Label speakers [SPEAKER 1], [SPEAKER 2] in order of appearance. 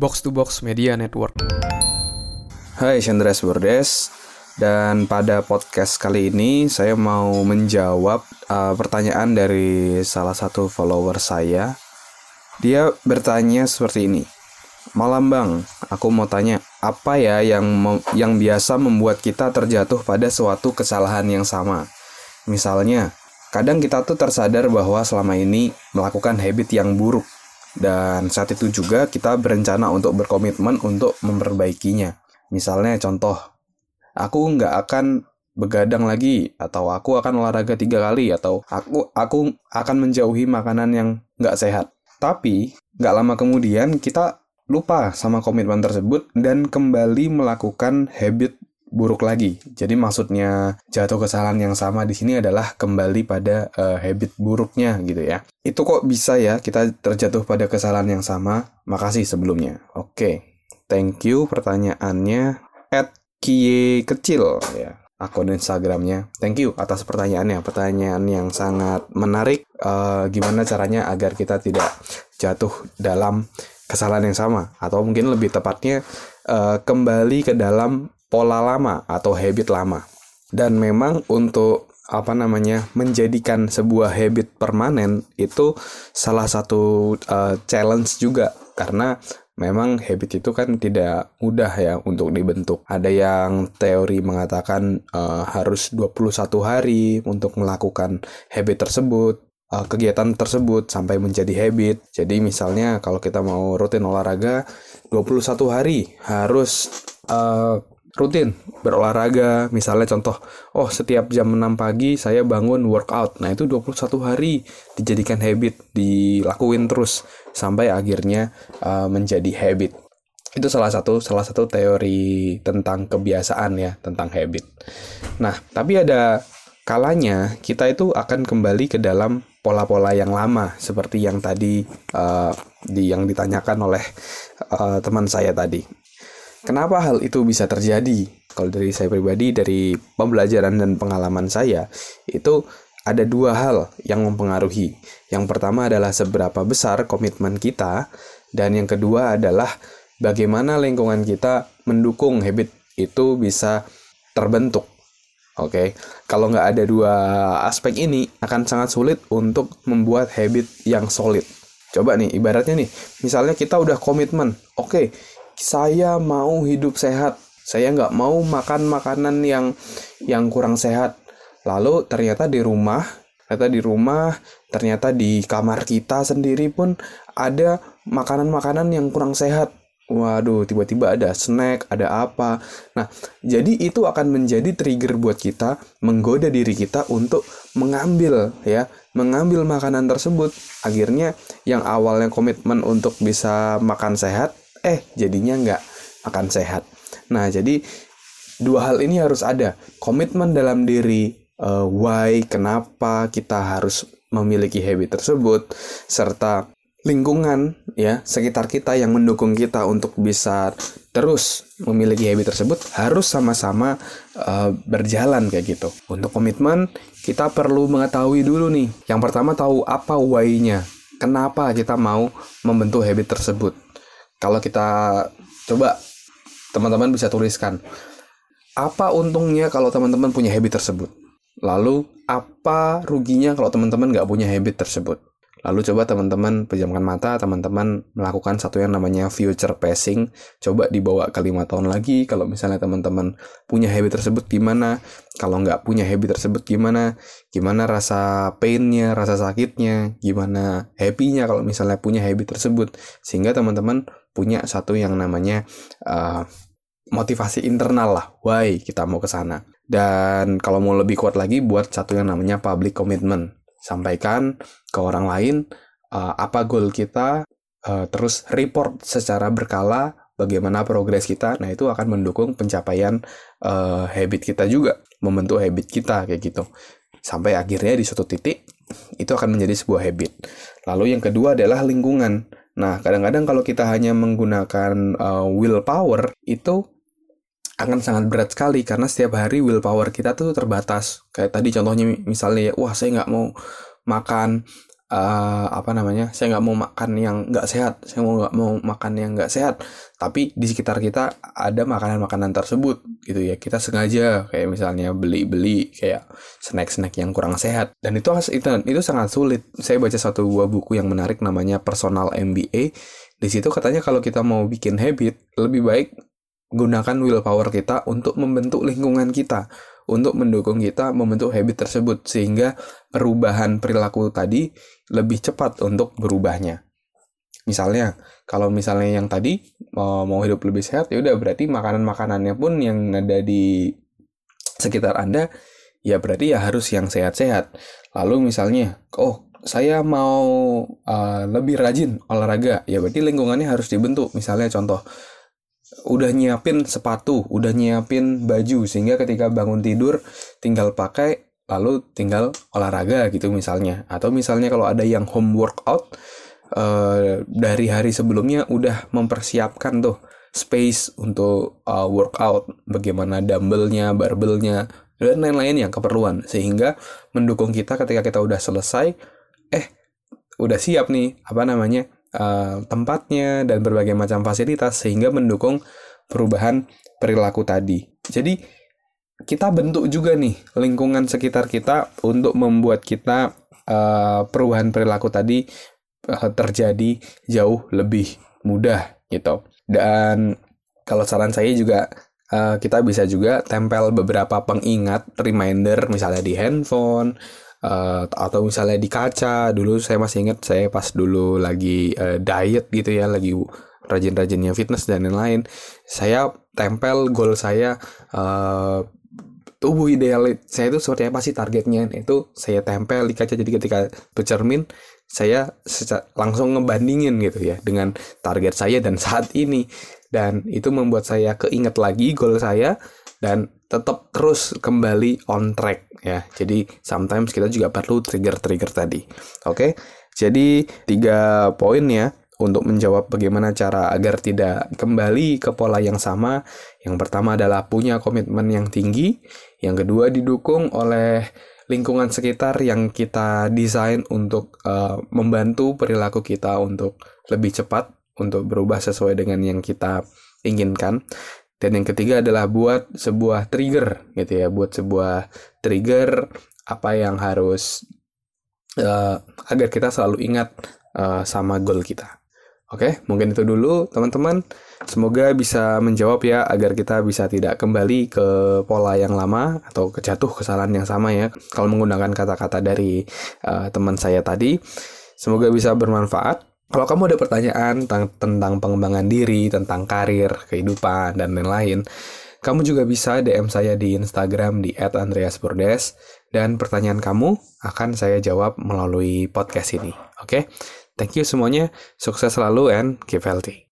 [SPEAKER 1] Box to Box Media Network.
[SPEAKER 2] Hai Chandras Bordes dan pada podcast kali ini saya mau menjawab uh, pertanyaan dari salah satu follower saya. Dia bertanya seperti ini. Malam bang, aku mau tanya apa ya yang yang biasa membuat kita terjatuh pada suatu kesalahan yang sama. Misalnya, kadang kita tuh tersadar bahwa selama ini melakukan habit yang buruk dan saat itu juga kita berencana untuk berkomitmen untuk memperbaikinya. Misalnya contoh, aku nggak akan begadang lagi atau aku akan olahraga tiga kali atau aku aku akan menjauhi makanan yang nggak sehat. Tapi nggak lama kemudian kita lupa sama komitmen tersebut dan kembali melakukan habit buruk lagi. Jadi maksudnya jatuh kesalahan yang sama di sini adalah kembali pada uh, habit buruknya gitu ya. Itu kok bisa ya kita terjatuh pada kesalahan yang sama? Makasih sebelumnya. Oke. Okay. Thank you pertanyaannya at kie kecil ya akun Instagramnya. Thank you atas pertanyaannya. Pertanyaan yang sangat menarik. Uh, gimana caranya agar kita tidak jatuh dalam kesalahan yang sama atau mungkin lebih tepatnya uh, kembali ke dalam pola lama atau habit lama. Dan memang untuk apa namanya menjadikan sebuah habit permanen itu salah satu uh, challenge juga karena memang habit itu kan tidak mudah ya untuk dibentuk. Ada yang teori mengatakan uh, harus 21 hari untuk melakukan habit tersebut uh, kegiatan tersebut sampai menjadi habit. Jadi misalnya kalau kita mau rutin olahraga 21 hari harus uh, rutin berolahraga. Misalnya contoh oh setiap jam 6 pagi saya bangun workout. Nah itu 21 hari dijadikan habit dilakuin terus sampai akhirnya uh, menjadi habit. Itu salah satu salah satu teori tentang kebiasaan ya tentang habit. Nah tapi ada kalanya kita itu akan kembali ke dalam pola-pola yang lama seperti yang tadi uh, di yang ditanyakan oleh uh, teman saya tadi Kenapa hal itu bisa terjadi? Kalau dari saya pribadi, dari pembelajaran dan pengalaman saya, itu ada dua hal yang mempengaruhi. Yang pertama adalah seberapa besar komitmen kita, dan yang kedua adalah bagaimana lingkungan kita mendukung habit itu bisa terbentuk. Oke, okay? kalau nggak ada dua aspek ini, akan sangat sulit untuk membuat habit yang solid. Coba nih, ibaratnya nih, misalnya kita udah komitmen, oke, okay, saya mau hidup sehat saya nggak mau makan makanan yang yang kurang sehat lalu ternyata di rumah ternyata di rumah ternyata di kamar kita sendiri pun ada makanan-makanan yang kurang sehat Waduh, tiba-tiba ada snack, ada apa. Nah, jadi itu akan menjadi trigger buat kita menggoda diri kita untuk mengambil ya, mengambil makanan tersebut. Akhirnya yang awalnya komitmen untuk bisa makan sehat eh jadinya nggak akan sehat. Nah, jadi dua hal ini harus ada. Komitmen dalam diri, uh, why, kenapa kita harus memiliki habit tersebut, serta lingkungan ya sekitar kita yang mendukung kita untuk bisa terus memiliki habit tersebut harus sama-sama uh, berjalan kayak gitu. Untuk komitmen kita perlu mengetahui dulu nih. Yang pertama tahu apa why-nya. Kenapa kita mau membentuk habit tersebut? Kalau kita coba teman-teman bisa tuliskan apa untungnya kalau teman-teman punya habit tersebut. Lalu apa ruginya kalau teman-teman nggak punya habit tersebut. Lalu coba teman-teman pejamkan mata, teman-teman melakukan satu yang namanya future pacing. Coba dibawa ke lima tahun lagi. Kalau misalnya teman-teman punya habit tersebut gimana? Kalau nggak punya habit tersebut gimana? Gimana rasa painnya, rasa sakitnya? Gimana happy-nya kalau misalnya punya habit tersebut? Sehingga teman-teman punya satu yang namanya uh, motivasi internal lah. Why kita mau ke sana? Dan kalau mau lebih kuat lagi buat satu yang namanya public commitment sampaikan ke orang lain uh, apa goal kita, uh, terus report secara berkala bagaimana progres kita. Nah, itu akan mendukung pencapaian uh, habit kita juga, membentuk habit kita kayak gitu. Sampai akhirnya di suatu titik itu akan menjadi sebuah habit. Lalu yang kedua adalah lingkungan. Nah, kadang-kadang kalau kita hanya menggunakan uh, willpower itu akan sangat berat sekali karena setiap hari willpower kita tuh terbatas. Kayak tadi contohnya misalnya, wah saya nggak mau makan uh, apa namanya saya nggak mau makan yang nggak sehat saya mau nggak mau makan yang nggak sehat. Tapi di sekitar kita ada makanan-makanan tersebut gitu ya. Kita sengaja kayak misalnya beli-beli kayak snack-snack yang kurang sehat. Dan itu itu itu sangat sulit. Saya baca satu buah buku yang menarik namanya personal MBA di situ katanya kalau kita mau bikin habit lebih baik gunakan willpower kita untuk membentuk lingkungan kita untuk mendukung kita membentuk habit tersebut sehingga perubahan perilaku tadi lebih cepat untuk berubahnya. Misalnya, kalau misalnya yang tadi mau, mau hidup lebih sehat, ya udah berarti makanan-makanannya pun yang ada di sekitar Anda ya berarti ya harus yang sehat-sehat. Lalu misalnya, oh saya mau uh, lebih rajin olahraga, ya berarti lingkungannya harus dibentuk. Misalnya contoh, udah nyiapin sepatu, udah nyiapin baju sehingga ketika bangun tidur tinggal pakai lalu tinggal olahraga gitu misalnya. Atau misalnya kalau ada yang home workout uh, dari hari sebelumnya udah mempersiapkan tuh space untuk uh, workout, bagaimana dumbbellnya, barbellnya, dan lain-lain yang keperluan sehingga mendukung kita ketika kita udah selesai, eh udah siap nih apa namanya uh, tempatnya dan berbagai macam fasilitas sehingga mendukung perubahan perilaku tadi. Jadi kita bentuk juga nih lingkungan sekitar kita untuk membuat kita uh, perubahan perilaku tadi uh, terjadi jauh lebih mudah gitu. Dan kalau saran saya juga uh, kita bisa juga tempel beberapa pengingat reminder misalnya di handphone uh, atau misalnya di kaca dulu saya masih ingat saya pas dulu lagi uh, diet gitu ya lagi rajin-rajinnya fitness dan lain-lain saya tempel goal saya uh, tubuh ideal saya itu seperti apa sih targetnya? Itu saya tempel di kaca jadi ketika bercermin saya langsung ngebandingin gitu ya dengan target saya dan saat ini. Dan itu membuat saya keinget lagi goal saya dan tetap terus kembali on track ya. Jadi sometimes kita juga perlu trigger-trigger tadi. Oke. Jadi tiga poin ya untuk menjawab bagaimana cara agar tidak kembali ke pola yang sama. Yang pertama adalah punya komitmen yang tinggi, yang kedua didukung oleh lingkungan sekitar yang kita desain untuk uh, membantu perilaku kita untuk lebih cepat untuk berubah sesuai dengan yang kita inginkan. Dan yang ketiga adalah buat sebuah trigger gitu ya, buat sebuah trigger apa yang harus uh, agar kita selalu ingat uh, sama goal kita. Oke, mungkin itu dulu teman-teman. Semoga bisa menjawab ya agar kita bisa tidak kembali ke pola yang lama atau kejatuh kesalahan yang sama ya. Kalau menggunakan kata-kata dari uh, teman saya tadi, semoga bisa bermanfaat. Kalau kamu ada pertanyaan tentang, pengembangan diri, tentang karir, kehidupan, dan lain-lain, kamu juga bisa DM saya di Instagram di @andreasbordes dan pertanyaan kamu akan saya jawab melalui podcast ini. Oke? Okay? Thank you semuanya. Sukses selalu and keep healthy.